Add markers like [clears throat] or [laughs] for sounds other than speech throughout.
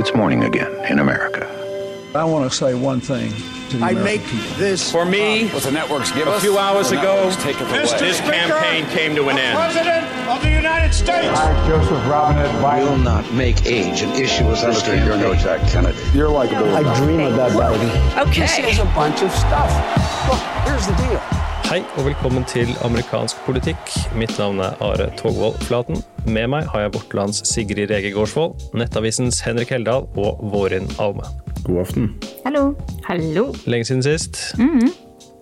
It's morning again in America. I want to say one thing to the I American make people. this For me, What the networks give a us, few hours ago, networks take it away. this campaign came to an end. President of the United States. I, Joseph Robinette Biden, will not make age an issue as I Senator, you're no Jack Kennedy. You're likable. I dream of about Biden. This is a bunch of stuff. Look, here's the deal. Hei og velkommen til amerikansk politikk. Mitt navn er Are Togvold Flaten. Med meg har jeg vårt lands Sigrid Rege Gårdsvold, Nettavisens Henrik Heldal og Vårin Alme. God aften. Hallo. Hallo. Lenge siden sist.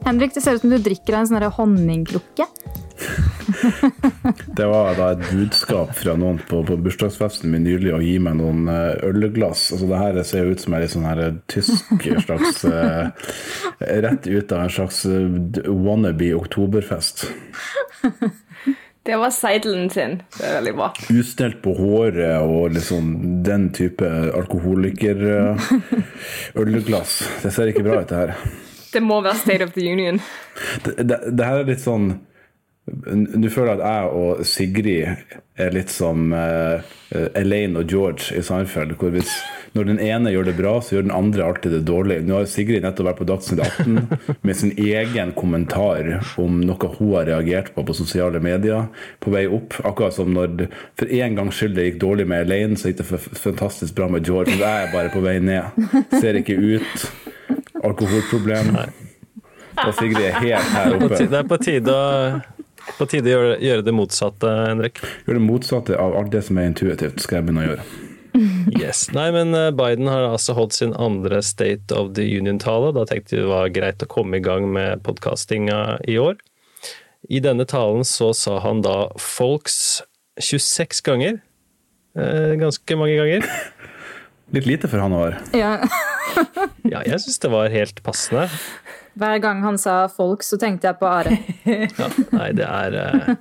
Henrik, det ser ut som du drikker av en sånn honningklukke. honningkrukke. [laughs] Det var da et budskap fra noen på, på bursdagsfesten min nylig å gi meg noen eh, ølglass. Altså det her ser jo ut som en litt sånn her tysk slags eh, [laughs] Rett ut av en slags eh, wannabe oktoberfest. [laughs] Det var seidelen sin. Det er veldig bra. Ustelt på håret og liksom den type alkoholiker-ølglass. Det ser ikke bra ut, det her. Det må være State of the Union. Det, det, det her er litt sånn Du føler at jeg og Sigrid er litt som uh, Elaine og George i Seinfeld. Hvor hvis, når den ene gjør det bra, så gjør den andre alltid det dårlig. Nå har Sigrid nettopp vært på Dagsnytt 18 med sin egen kommentar om noe hun har reagert på på sosiale medier på vei opp. Akkurat som når for en gangs skyld det gikk dårlig med Elaine, så gikk det fantastisk bra med George. Men jeg er bare på vei ned. Ser ikke ut. Alkoholproblem. Og Sigrid er helt her oppe. Det er på tide å, på tide å gjøre, gjøre det motsatte, Henrik. Gjør det motsatte av alt det som er intuitivt, skal jeg begynne å gjøre. [laughs] Yes. Nei, men eh, Biden har altså holdt sin andre State of the Union-tale. Da tenkte vi det var greit å komme i gang med podkastinga i år. I denne talen så sa han da 'folks' 26 ganger. Eh, ganske mange ganger. Litt lite for han å være. Ja. [laughs] Ja, jeg syns det var helt passende. Hver gang han sa folk, så tenkte jeg på Are. [laughs] Ja, nei, det er eh,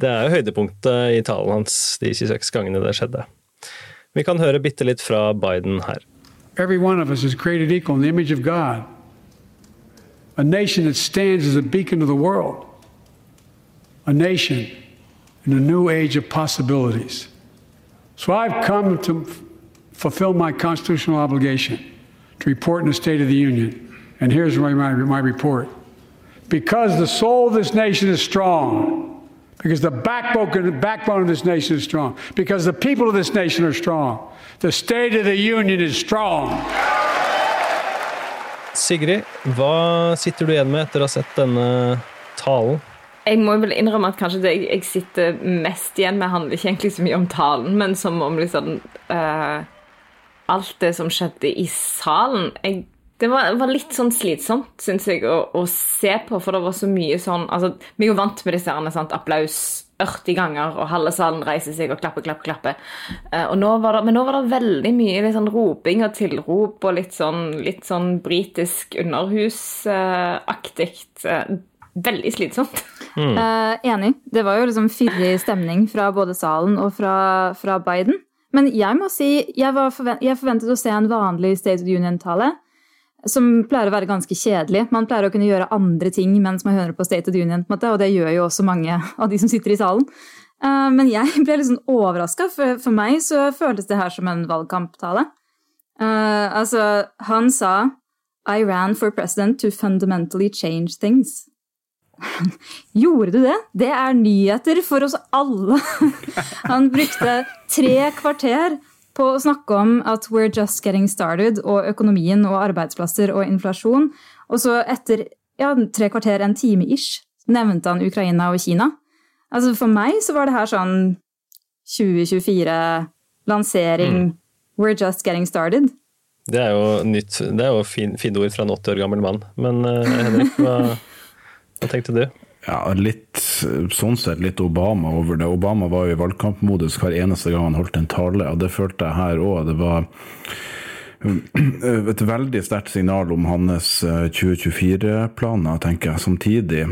Det er jo høydepunktet i talen hans de 26 gangene det skjedde. Vi kan høre bitte litt fra Biden her. Every one of us is created equal in the image of God. A nation that stands as a beacon to the world. A nation in a new age of possibilities. So I've come to fulfill my constitutional obligation to report in the State of the Union. And here's my, my, my report. Because the soul of this nation is strong, because the backbone, backbone of this nation is strong, because the people of this nation are strong, the State of the Union is strong. Sigrid, hva sitter du igjen med etter å ha sett denne talen? Jeg må vel innrømme at kanskje det jeg sitter mest igjen med, handler ikke egentlig så mye om talen, men som om liksom uh, Alt det som skjedde i salen. Jeg, det var, var litt sånn slitsomt, syns jeg, å, å se på, for det var så mye sånn altså, Vi er jo vant med disse herne, sant, applaus 80 ganger, og halve salen reiser seg og klapper, klapper, klapper. Uh, og nå var det, men nå var det veldig mye litt sånn roping og tilrop og litt sånn, litt sånn britisk underhusaktig. Uh, veldig slitsomt. Eh, enig. Det var jo liksom fyrig stemning fra både salen og fra, fra Biden. Men jeg må si, jeg, var forvent, jeg forventet å se en vanlig State of Union-tale. Som pleier å være ganske kjedelig. Man pleier å kunne gjøre andre ting mens man hører på State of the Union, måte, og det gjør jo også mange [laughs] av de som sitter i salen. Eh, Men jeg [laughs] ble litt sånn overraska, for for meg så føltes det her som en valgkamptale. Eh, altså, han sa I ran for president to fundamentally change things. [laughs] Gjorde du det? Det er nyheter for oss alle. Han brukte tre kvarter på å snakke om at we're just getting started, og økonomien og arbeidsplasser og inflasjon. Og så etter ja, tre kvarter, en time ish, nevnte han Ukraina og Kina. Altså For meg så var det her sånn 2024, lansering, we're just getting started. Det er jo nytt, det er jo fin, fine ord fra en 80 år gammel mann. Men uh, Henrik, hva, [laughs] hva tenkte du? Ja, litt sånn sett litt Obama over det. Obama var jo i valgkampmodus hver eneste gang han holdt en tale, og det følte jeg her òg. Det var [clears throat] et veldig sterkt signal om hans 2024-planer, tenker jeg. Samtidig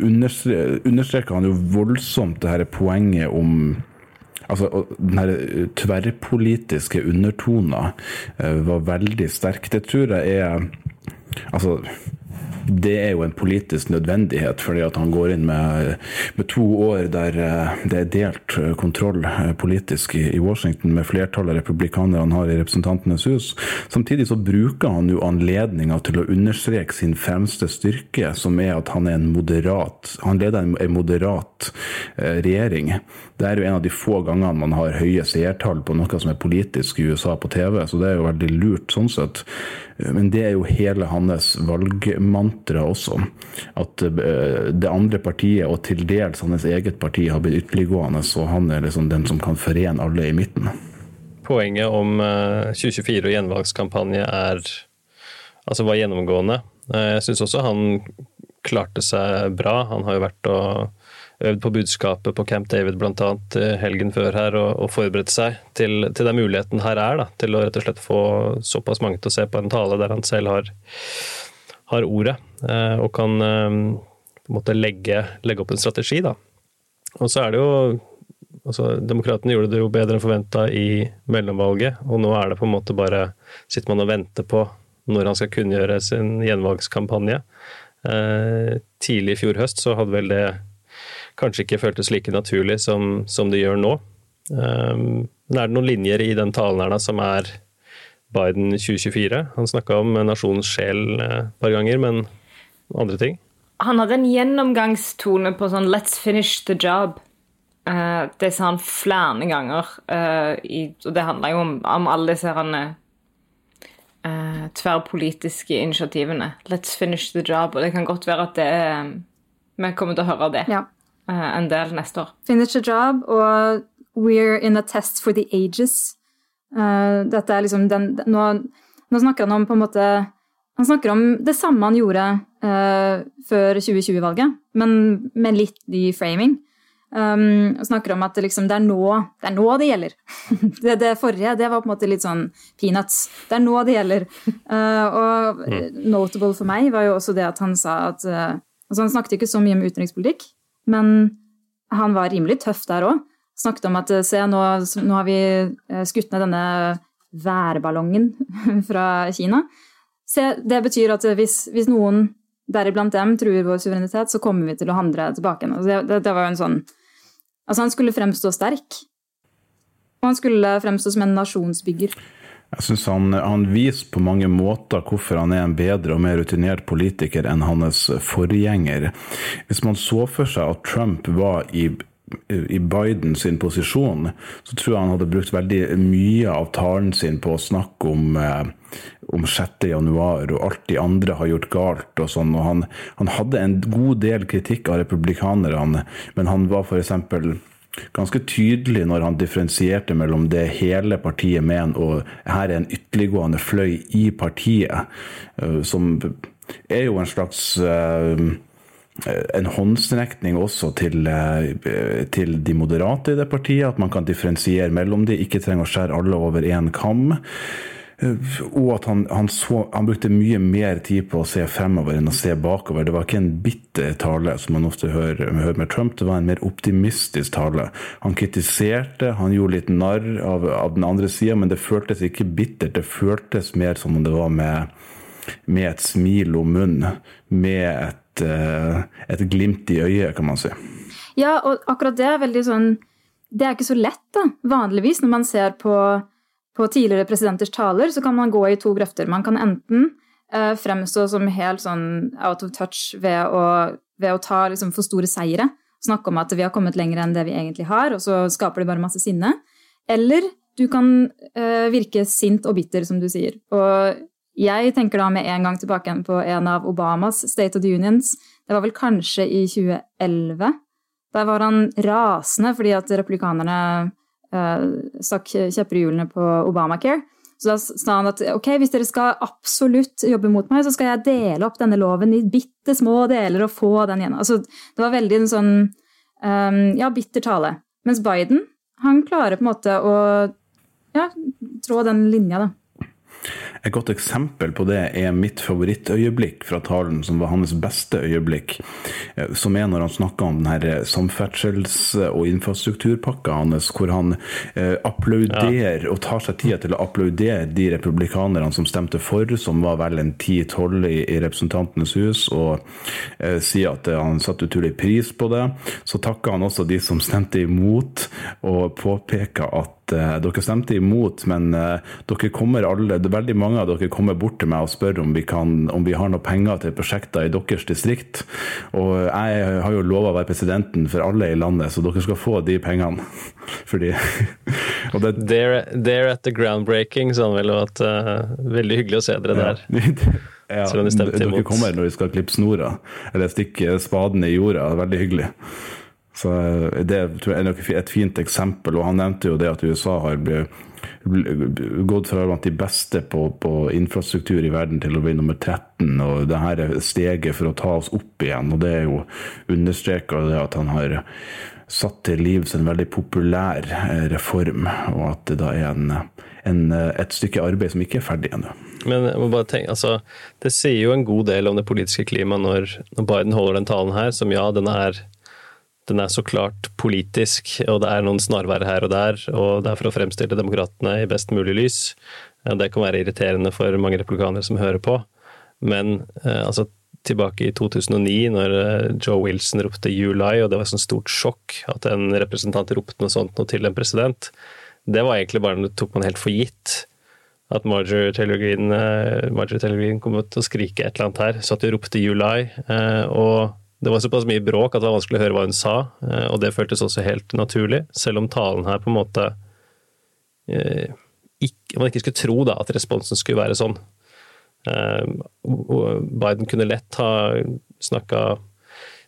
understre- understreker han jo voldsomt det her poenget om Altså, Den her tverrpolitiske undertona var veldig sterk. Det tror jeg er Altså det er jo en politisk nødvendighet, fordi at han går inn med, med to år der eh, det er delt eh, kontroll eh, politisk i, Washington, med flertallet republikanere han har i Representantenes hus. Samtidig så bruker han jo anledninga til å understreke sin fremste styrke, som er at han er en moderat Han leder en, moderat regjering. Det er jo en av de få gangene man har høye seertall på noe som er politisk i USA på TV, så det er jo veldig lurt sånn sett. Men det er jo hele hans valgmantra også. At eh, det andre partiet, og til dels hans eget parti, har blitt ytterliggående, og han er liksom den som kan forene alle i midten. Poenget om 2024 eh, og gjenvalgskampanje er altså var gjennomgående. Eh, jeg syns også han klarte seg bra. Han har jo vært og øvd på budskapet på Camp David bl.a. Eh, helgen før her og, og forberedt seg til, til den muligheten her er, da, til å rett og slett få såpass mange til å se på en tale der han selv har, har ordet, eh, og kan eh, på en måte legge, legge, opp en strategi. Da. Og så er det jo altså, Demokratene gjorde det jo bedre enn forventa i mellomvalget, og nå er det på en måte bare Sitter man og venter på når han skal kunngjøre sin gjenvalgskampanje. Eh, tidlig i fjor høst så hadde vel det kanskje ikke føltes like naturlig som, som det gjør nå. Um, men er det noen linjer i den talen her da, som er Biden 2024? Han snakka om nasjonens sjel et par ganger, men andre ting? Han hadde en gjennomgangstone på sånn 'let's finish the job'. Uh, det sa han flere ganger. Uh, i, og det handla jo om, om, alle disse uh, tverrpolitiske initiativene. 'Let's finish the job'. Og det kan godt være at det er Vi kommer til å høre det. Ja. Eh, en del neste år. Finish a job og We're in a test for the ages. Uh, dette er liksom den, nå, nå, snakker han om på en måte Han snakker om det samme han gjorde uh, før 2020-valget, men med litt ny framing. Um, og snakker om at det, liksom, det, er nå, det, er nå det gjelder. [laughs] det, det, forrige det var på en måte litt sånn peanuts. Det er nå det gjelder. Uh, og mm. notable for meg var jo også det at han sa at altså Han snakket ikke så mye om utenrikspolitikk, men han var rimelig tøff der òg. Snakket om at eh, se, nå, nå har vi eh, skutt ned denne værballongen [laughs] fra Kina. Se, det betyr at hvis, hvis noen, deriblant dem, truer vår suverenitet, så kommer vi til å handle tilbake igjen. Altså, det, det, var jo en sånn Altså, han skulle fremstå sterk. Og han skulle fremstå som en nasjonsbygger. Jeg syns han, han, viser på mange måter hvorfor han er en bedre og mer rutinert politiker enn hans forgjenger. Hvis man så for seg at Trump var i i Biden sin posisjon, så tror jeg han hadde brukt veldig mye av talen sin på å snakke om, eh, om 6. januar og alt de andre har gjort galt og sånn. Og han, han hadde en god del kritikk av republikanerne, men han var f.eks ganske tydelig når han differensierte mellom det hele partiet mener og her er en ytterliggående fløy i partiet, eh, som er jo en slags eh, en håndsrekning også til, eh, til, de moderate i det partiet, at man kan differensiere mellom de, ikke trenger å skjære alle over én kam. Eh, og at han, han, så, han, brukte mye mer tid på å se fremover enn å se bakover. Det var ikke en bitter tale, som man ofte hører, hører med Trump, det var en mer optimistisk tale. Han kritiserte, han gjorde litt narr av, av den andre sida, men det føltes ikke bittert. Det føltes mer som om det var med, med et smil om munnen, med et, eh, et glimt i øyet, kan man si. Ja, og akkurat det er veldig sånn Det er ikke så lett, da, vanligvis, når man ser på på tidligere presidenters taler så kan man gå i to grøfter. Man kan enten eh, fremstå som helt sånn out of touch ved å, ved å ta liksom, for store seire. Snakke om at vi har kommet lenger enn det vi egentlig har, og så skaper det bare masse sinne. Eller du kan eh, virke sint og bitter, som du sier. Og jeg tenker da med en gang tilbake på en av Obamas State of the Unions. Det var vel kanskje i 2011. Der var han rasende fordi at republikanerne stakk kjepper i hjulene på Obamacare. Så da sa han at ok, hvis dere skal absolutt jobbe mot meg, så skal jeg dele opp denne loven i bitte små deler og få den igjen. Altså, det var veldig en sånn um, ja, bitter tale. Mens Biden, han klarer på en måte å ja, trå den linja, da. Et godt eksempel på det er mitt favorittøyeblikk fra talen, som var hans beste øyeblikk, eh, som er når han snakker om denne samferdsels- og infrastrukturpakka hans, hvor han eh, applauderer og tar seg tid til å applaudere de republikanerne som stemte for, som var vel en 10-12 i, Representantenes hus, og eh, sier at eh, han satte utrolig pris på det. Så takker han også de som stemte imot, og påpeker at eh, dere stemte imot, men uh, dere kommer alle, veldig mange av dere kommer bort til meg og spør om vi, kan, om vi har noe penger til prosjekter i deres distrikt. Og jeg har jo lova å være presidenten for alle i landet, så dere skal få de pengene. [laughs] Fordi [laughs] og det, There, there at the groundbreaking, sa han vel, og at uh, veldig hyggelig å se dere der. [laughs] Ja, Ja, de dere imot. kommer når vi skal klippe snora, eller stikke spaden i jorda. Veldig hyggelig. Så eh, Det er et fint eksempel. og Han nevnte jo det at USA har gått fra blant de beste på, på infrastruktur i verden til å bli nummer 13. og det her er steget for å ta oss opp igjen. og Det er jo understreka at han har satt til livs en veldig populær eh, reform, og at det da er en, en, et stykke arbeid som ikke er ferdig ennå. Men jeg må bare tenke, altså, det sier jo en god del om det politiske klimaet når, når Biden holder den talen her, som ja, den er, den er så klart politisk, og det er noen snarveier her og der, og det er for å fremstille demokratene i best mulig lys. Det kan være irriterende for mange republikanere som hører på, men eh, altså, tilbake i 2009, når eh, Joe Wilson ropte lie', og det var et sånt stort sjokk at en representant ropte noe sånt noe til en president, det var egentlig bare det tok man helt for gitt at Marjorie Taylor Greene, eh, Marjorie Taylor Green kom ut og skrike et eller annet her, så at de ropte eh, Og det var såpass mye bråk at det var vanskelig å høre hva hun sa, eh, og det føltes også helt naturlig, selv om talen her på en måte eh, ikke, Man ikke skulle tro da at responsen skulle være sånn. Eh, Biden kunne lett ha snakka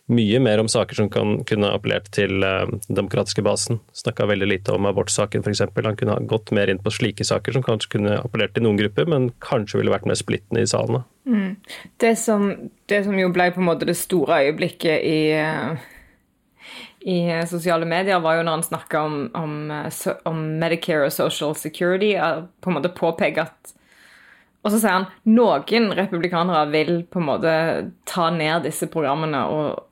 mye mer om saker som kan, kunne appellert til eh, den demokratiske basen. Snakka veldig lite om abortsaken f.eks. Han kunne ha gått mer inn på slike saker som kanskje kunne appellert til noen grupper, men kanskje ville vært mer splittende i salen. Mm. Det som, det som jo ble på en måte det store øyeblikket i, i sosiale medier, var jo når han snakka om, om, om Medicare og Social Security. På en måte påpeke at Og så sier han noen republikanere vil på en måte ta ned disse programmene, og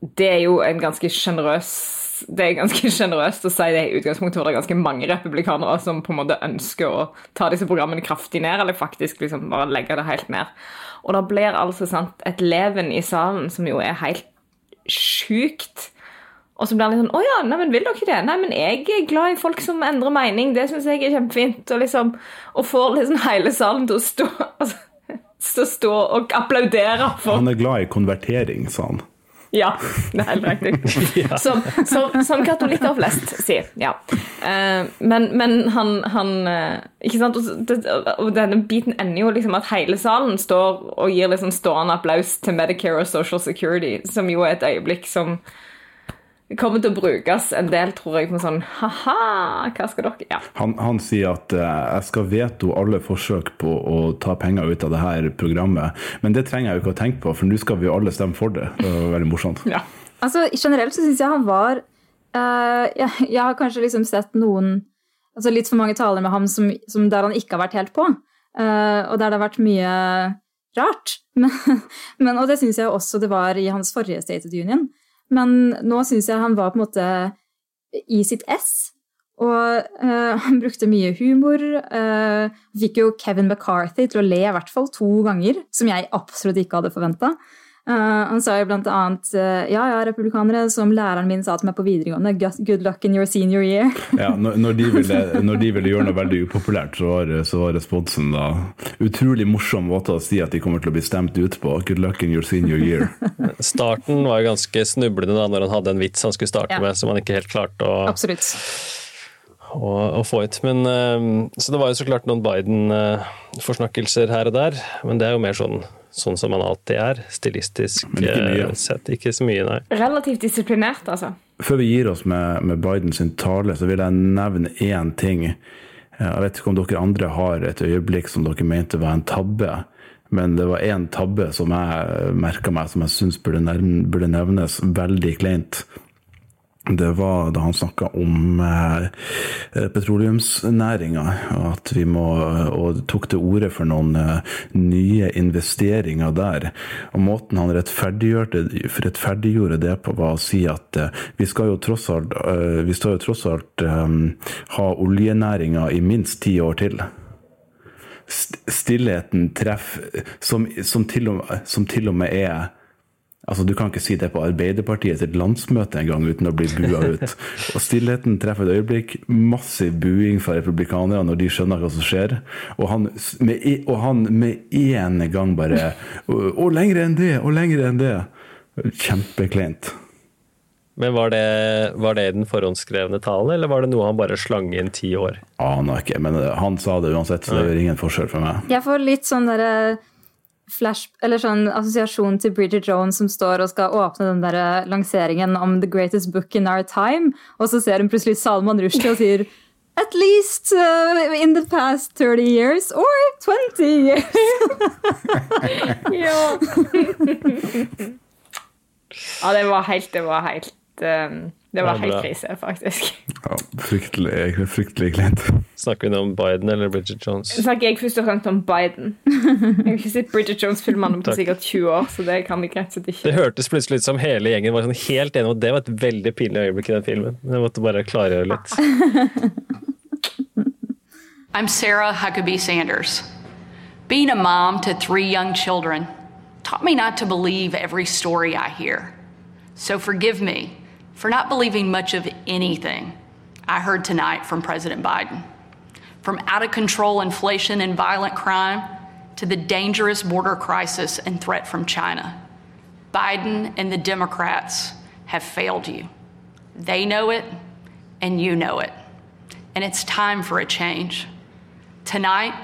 det er jo en ganske sjenerøs det er ganske [laughs] sjenerøst å si det i utgangspunktet, for det er ganske mange republikanere som på en måte ønsker å ta disse programmene kraftig ned, eller faktisk liksom bare legge det helt ned. Og det blir altså sant, et leven i salen som jo er helt sjukt. Og så blir han litt sånn Å ja, nei, men vil dere det? Nei, men jeg er glad i folk som endrer mening. Det syns jeg er kjempefint. Og liksom Og får liksom hele salen til å stå [laughs] altså, stå og applaudere for Han er glad i konvertering, sa han. Ja, det er helt riktig. [laughs] Som, som, som katolikker flest sier. Ja. Eh, men, men han, han eh, Ikke sant? Og, denne biten ender jo liksom at hele salen står og gir liksom stående applaus til Medicare og Social Security, som jo er et øyeblikk som kommer til å brukes en del, tror jeg, på sånn ha-ha, hva skal dere Ja. Han, han sier at eh, jeg skal veto alle forsøk på å ta penger ut av det her programmet. Men det trenger jeg jo ikke å tenke på, for nå skal vi jo alle stemme for det. Det var veldig morsomt. ja. Altså, Generelt så syns jeg han var uh, jeg, jeg har kanskje liksom sett noen altså Litt for mange taler med ham som, som der han ikke har vært helt på. Uh, og der det har vært mye rart. [laughs] Men, men, og det syns jeg også det var i hans forrige State of the Union. Men nå syns jeg han var på en måte i sitt ess. Og uh, han brukte mye humor. Uh, fikk jo Kevin McCarthy til å le i hvert fall to ganger, som jeg absolutt ikke hadde forventa. Han sa jo blant annet eh, ja, ja, republikanere, som læreren min sa til meg på videregående, "Good- good luck in your senior year. Ja, når, når, de ville, når de ville gjøre noe veldig upopulært, så var, så var responsen da utrolig morsom måte å si at de kommer til å bli stemt ut på. Good luck in your senior year. Starten var jo ganske snublende da, når han hadde en vits han skulle starte Ja. med, som han ikke helt klarte å, Absolutt. Å, å få ut. Men, eh, så det var jo så klart noen Biden-forsnakkelser her og der, men det er jo mer sånn, sånn som man alltid er. Stilistisk Men ikke mye. eh, sett. Ikke så mye, nei. Relativt disiplinert, altså. Før vi gir oss med, med Bidens tale, så vil jeg nevne én ting. Jeg vet ikke om dere andre har et øyeblikk som dere mente var en tabbe. Men det var én tabbe som jeg merka meg, som jeg syns burde nevnes veldig kleint. Det var da han snakka om eh, petroleumsnæringa, at vi må Og tok til orde for noen eh, nye investeringer der. Og måten han rettferdiggjorde, rettferdiggjorde det på, var å si at eh, vi skal jo tross alt, eh, vi skal jo tross alt eh, ha oljenæringa i minst ti år til. St- Stillheten treffer som, som, som til og med er Altså, Du kan ikke si det på Arbeiderpartiet sitt landsmøte engang uten å bli bua ut. [laughs] Og Stillheten treffer et øyeblikk. Massiv buing fra republikanere når de skjønner hva som skjer. Og han med, og han med en gang bare [laughs] og lengre enn det! Og lengre enn det! Kjempekleint. Men var det, var det den forhåndskrevne talen, eller var det noe han bare slang inn ti år? Aner ikke, men han sa det uansett, så det gjør ingen forskjell for meg. Jeg får litt sånn derre flash, eller sånn assosiasjon til Bridget Jones som står og skal åpne den der lanseringen om The Greatest Book in Our Time, og så ser hun plutselig Salman Rushdie og sier At least uh, in the past 30 years or 20 years. [laughs] Ja. [laughs] ja, det var helt Det var helt um, Det var helt krise, faktisk. Ja, fryktelig, fryktelig kleint. Snakker vi nå om Biden eller Bridget Jones? Snakker jeg først og fremst om Biden. Jeg har ikke sett Bridget Jones-filmene på sikkert 20 år, så det kan jeg rett og slett Det hørtes plutselig ut som hele gjengen var sånn helt enig, og det var et veldig pinlig øyeblikk i den filmen. Jeg måtte bare klargjøre litt. [laughs] I'm Sarah Huckabee Sanders. Being a mom to three young children taught me not to believe every story I hear. So forgive me for not believing much of anything I heard tonight from President Biden. From out of control inflation and violent crime to the dangerous border crisis and threat from China. Biden and the Democrats have failed you. They know it, and you know it. And it's time for a change. Tonight,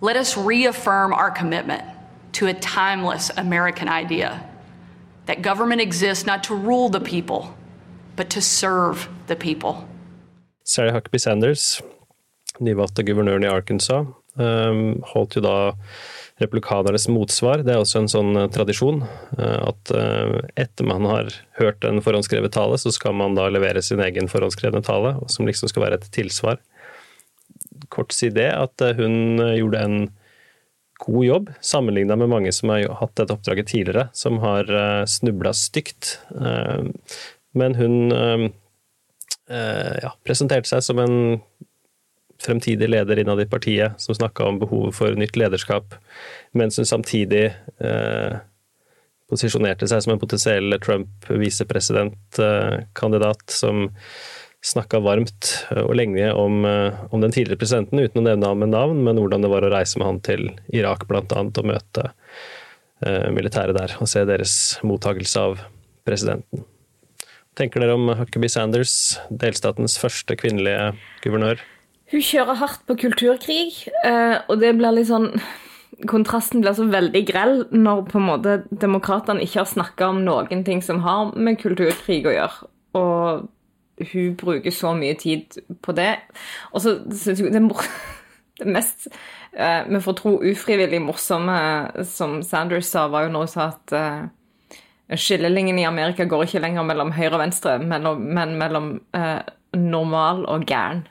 let us reaffirm our commitment to a timeless American idea that government exists not to rule the people, but to serve the people. Sarah Huckabee Sanders, nyvalgte guvernøren i Arkansas, um, holdt jo da republikanernes motsvar. Det er også en sånn eh, tradisjon eh, at eh, etter man har hørt en forhåndsskrevet tale, så skal man da levere sin egen forhåndsskrevne tale, som liksom skal være et tilsvar. Kort si det at hun gjorde en god jobb, sammenligna med mange som har hatt dette oppdraget tidligere, som har snubla stygt. Men hun eh, eh, ja, presenterte seg som en fremtidig leder innad i partiet, som snakka om behovet for nytt lederskap, mens hun samtidig eh, posisjonerte seg som en potensiell Trump-visepresidentkandidat som snakka varmt og lenge om, eh, om den tidligere presidenten, uten å nevne ham med navn, men hvordan det var å reise med han til Irak annet og møte militæret der, og se deres mottagelse av presidenten. Tenker dere om Huckabee Sanders, delstatens første kvinnelige guvernør? Hun kjører hardt på kulturkrig, eh, og det blir litt sånn Kontrasten blir så veldig grell når på en måte demokratene ikke har snakka om noen ting som har med kulturkrig å gjøre. Og hun bruker så mye tid på det. Og så syns jeg det, [laughs] det mest eh, vi får tro ufrivillig morsomme som Sanders sa, var jo når hun sa at eh, skillelinjen i Amerika går ikke lenger mellom høyre og venstre, mellom, men mellom eh, normal og gæren.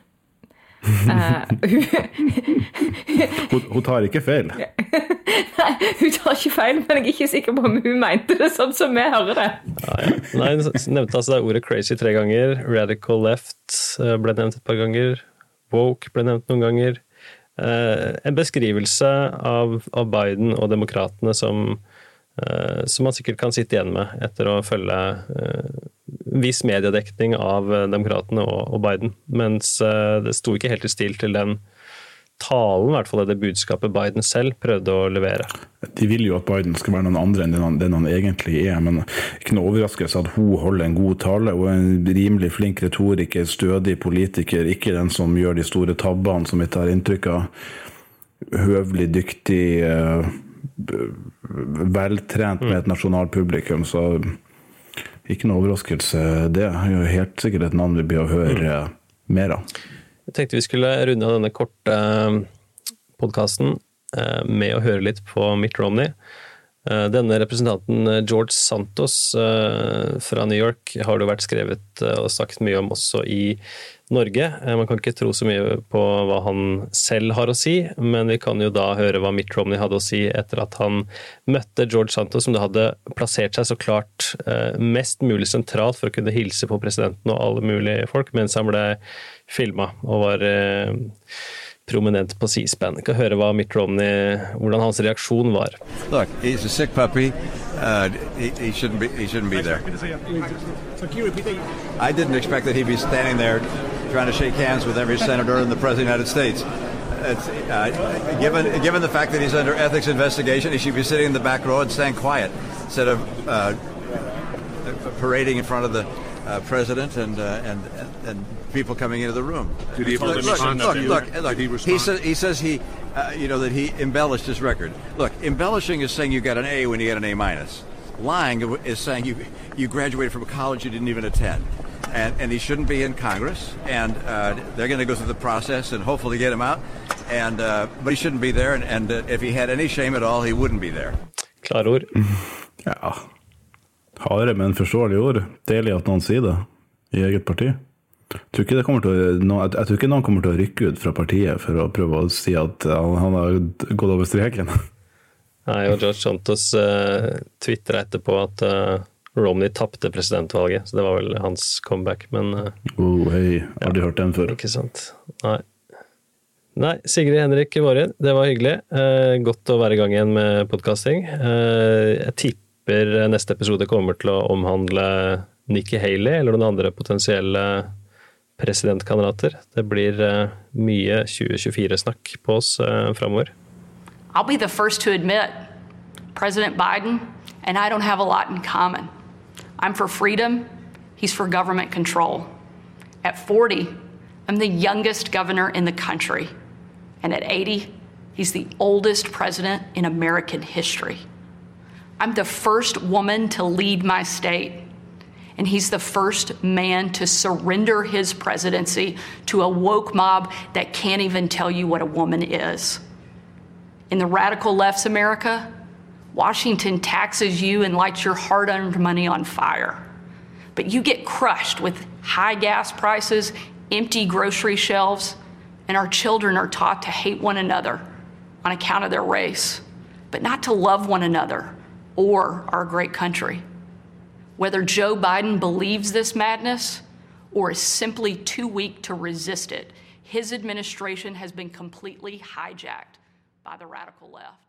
Uh, [laughs] Hun, hun tar ikke feil. Nei, hun tar ikke feil, men jeg er ikke sikker på om hun mente det sånn som vi hører det. Ja, ja. Nei, Hun nevnte altså det ordet crazy tre ganger. Radical left eh, ble nevnt et par ganger. Woke ble nevnt noen ganger. Eh, en beskrivelse av, av Biden og demokratene som, som man sikkert kan sitte igjen med etter å følge eh, viss mediedekning av eh, demokratene og, Biden. Mens eh, det sto ikke helt i stil til den talen, i hvert fall det budskapet Biden selv prøvde å levere. De vil jo at Biden skal være noen andre enn den han, den han egentlig er, men ikke noe overraskelse at hun holder en god tale. Hun er en rimelig flink retoriker, stødig politiker, ikke den som gjør de store tabbene som vi tar inntrykk av. Høvelig, dyktig, eh, veltrent med et nasjonalt publikum, så ikke noe overraskelse det. er jo helt sikkert et navn vi blir å høre mer av. Jeg tenkte vi skulle runde av denne korte podkasten med å høre litt på Mitt Romney. Eh, denne representanten eh, George Santos eh, fra New York har det vært skrevet og snakket mye om også i Norge. Man kan ikke tro så mye på hva han selv har å si, men vi kan jo da høre hva Mitt Romney hadde å si etter at han møtte George Santos, som det hadde plassert seg så klart mest mulig sentralt for å kunne hilse på presidenten og alle mulige folk, mens han ble filma og var prominent på C-SPAN. Kan høre hva Mitt Romney, hvordan hans reaksjon var. Look, he's a sick puppy. Uh, he, he, shouldn't be. He shouldn't be there. I didn't expect that he'd be standing there trying to shake hands with every senator and the president of the United States. Uh, given given the fact that he's under ethics investigation, he should be sitting in the back row and staying quiet instead of uh, parading in front of the uh, president and, uh, and and people coming into the room. Did he look, look, look, look, look, he, he, says he says he uh, you know that he embellished his record. Look, embellishing is saying you got an A when you get an A minus. Lying is saying you you graduated from a college you didn't even attend. And, and he shouldn't be in Congress. And uh, they're going to go through the process and hopefully get him out. And uh, but he shouldn't be there. And, and uh, if he had any shame at all, he wouldn't be there. Klare ord. [laughs] Ja. Harde, men forståelige ord. Deilig at noen sier det i eget parti. Jeg tror, ikke å, jeg tror ikke noen kommer til å rykke ut fra partiet for å prøve å si at han, han har gått over streken. Nei, og George Santos uh, tvitra etterpå at uh, Romney tapte presidentvalget, så det var vel hans comeback, men uh, oh, Hei, du ja, hørt den før. Ikke sant. Nei. Nei, Sigrid Henrik Vårin, det var hyggelig. Uh, godt å være i gang igjen med podkasting. Uh, jeg tipper neste episode kommer til å omhandle Nikki Haley eller noen andre potensielle presidentkandidater. Det blir uh, mye 2024-snakk på oss uh, framover. I'll be the first to admit President Biden and I don't have a lot in common. I'm for freedom, he's for government control. At 40, I'm the youngest governor in the country. And at 80, he's the oldest president in American history. I'm the first woman to lead my state and he's the first man to surrender his presidency to a woke mob that can't even tell you what a woman is. In the radical left's America, Washington taxes you and lights your hard earned money on fire. But you get crushed with high gas prices, empty grocery shelves, and our children are taught to hate one another on account of their race, but not to love one another or our great country. Whether Joe Biden believes this madness or is simply too weak to resist it, his administration has been completely hijacked by the radical left.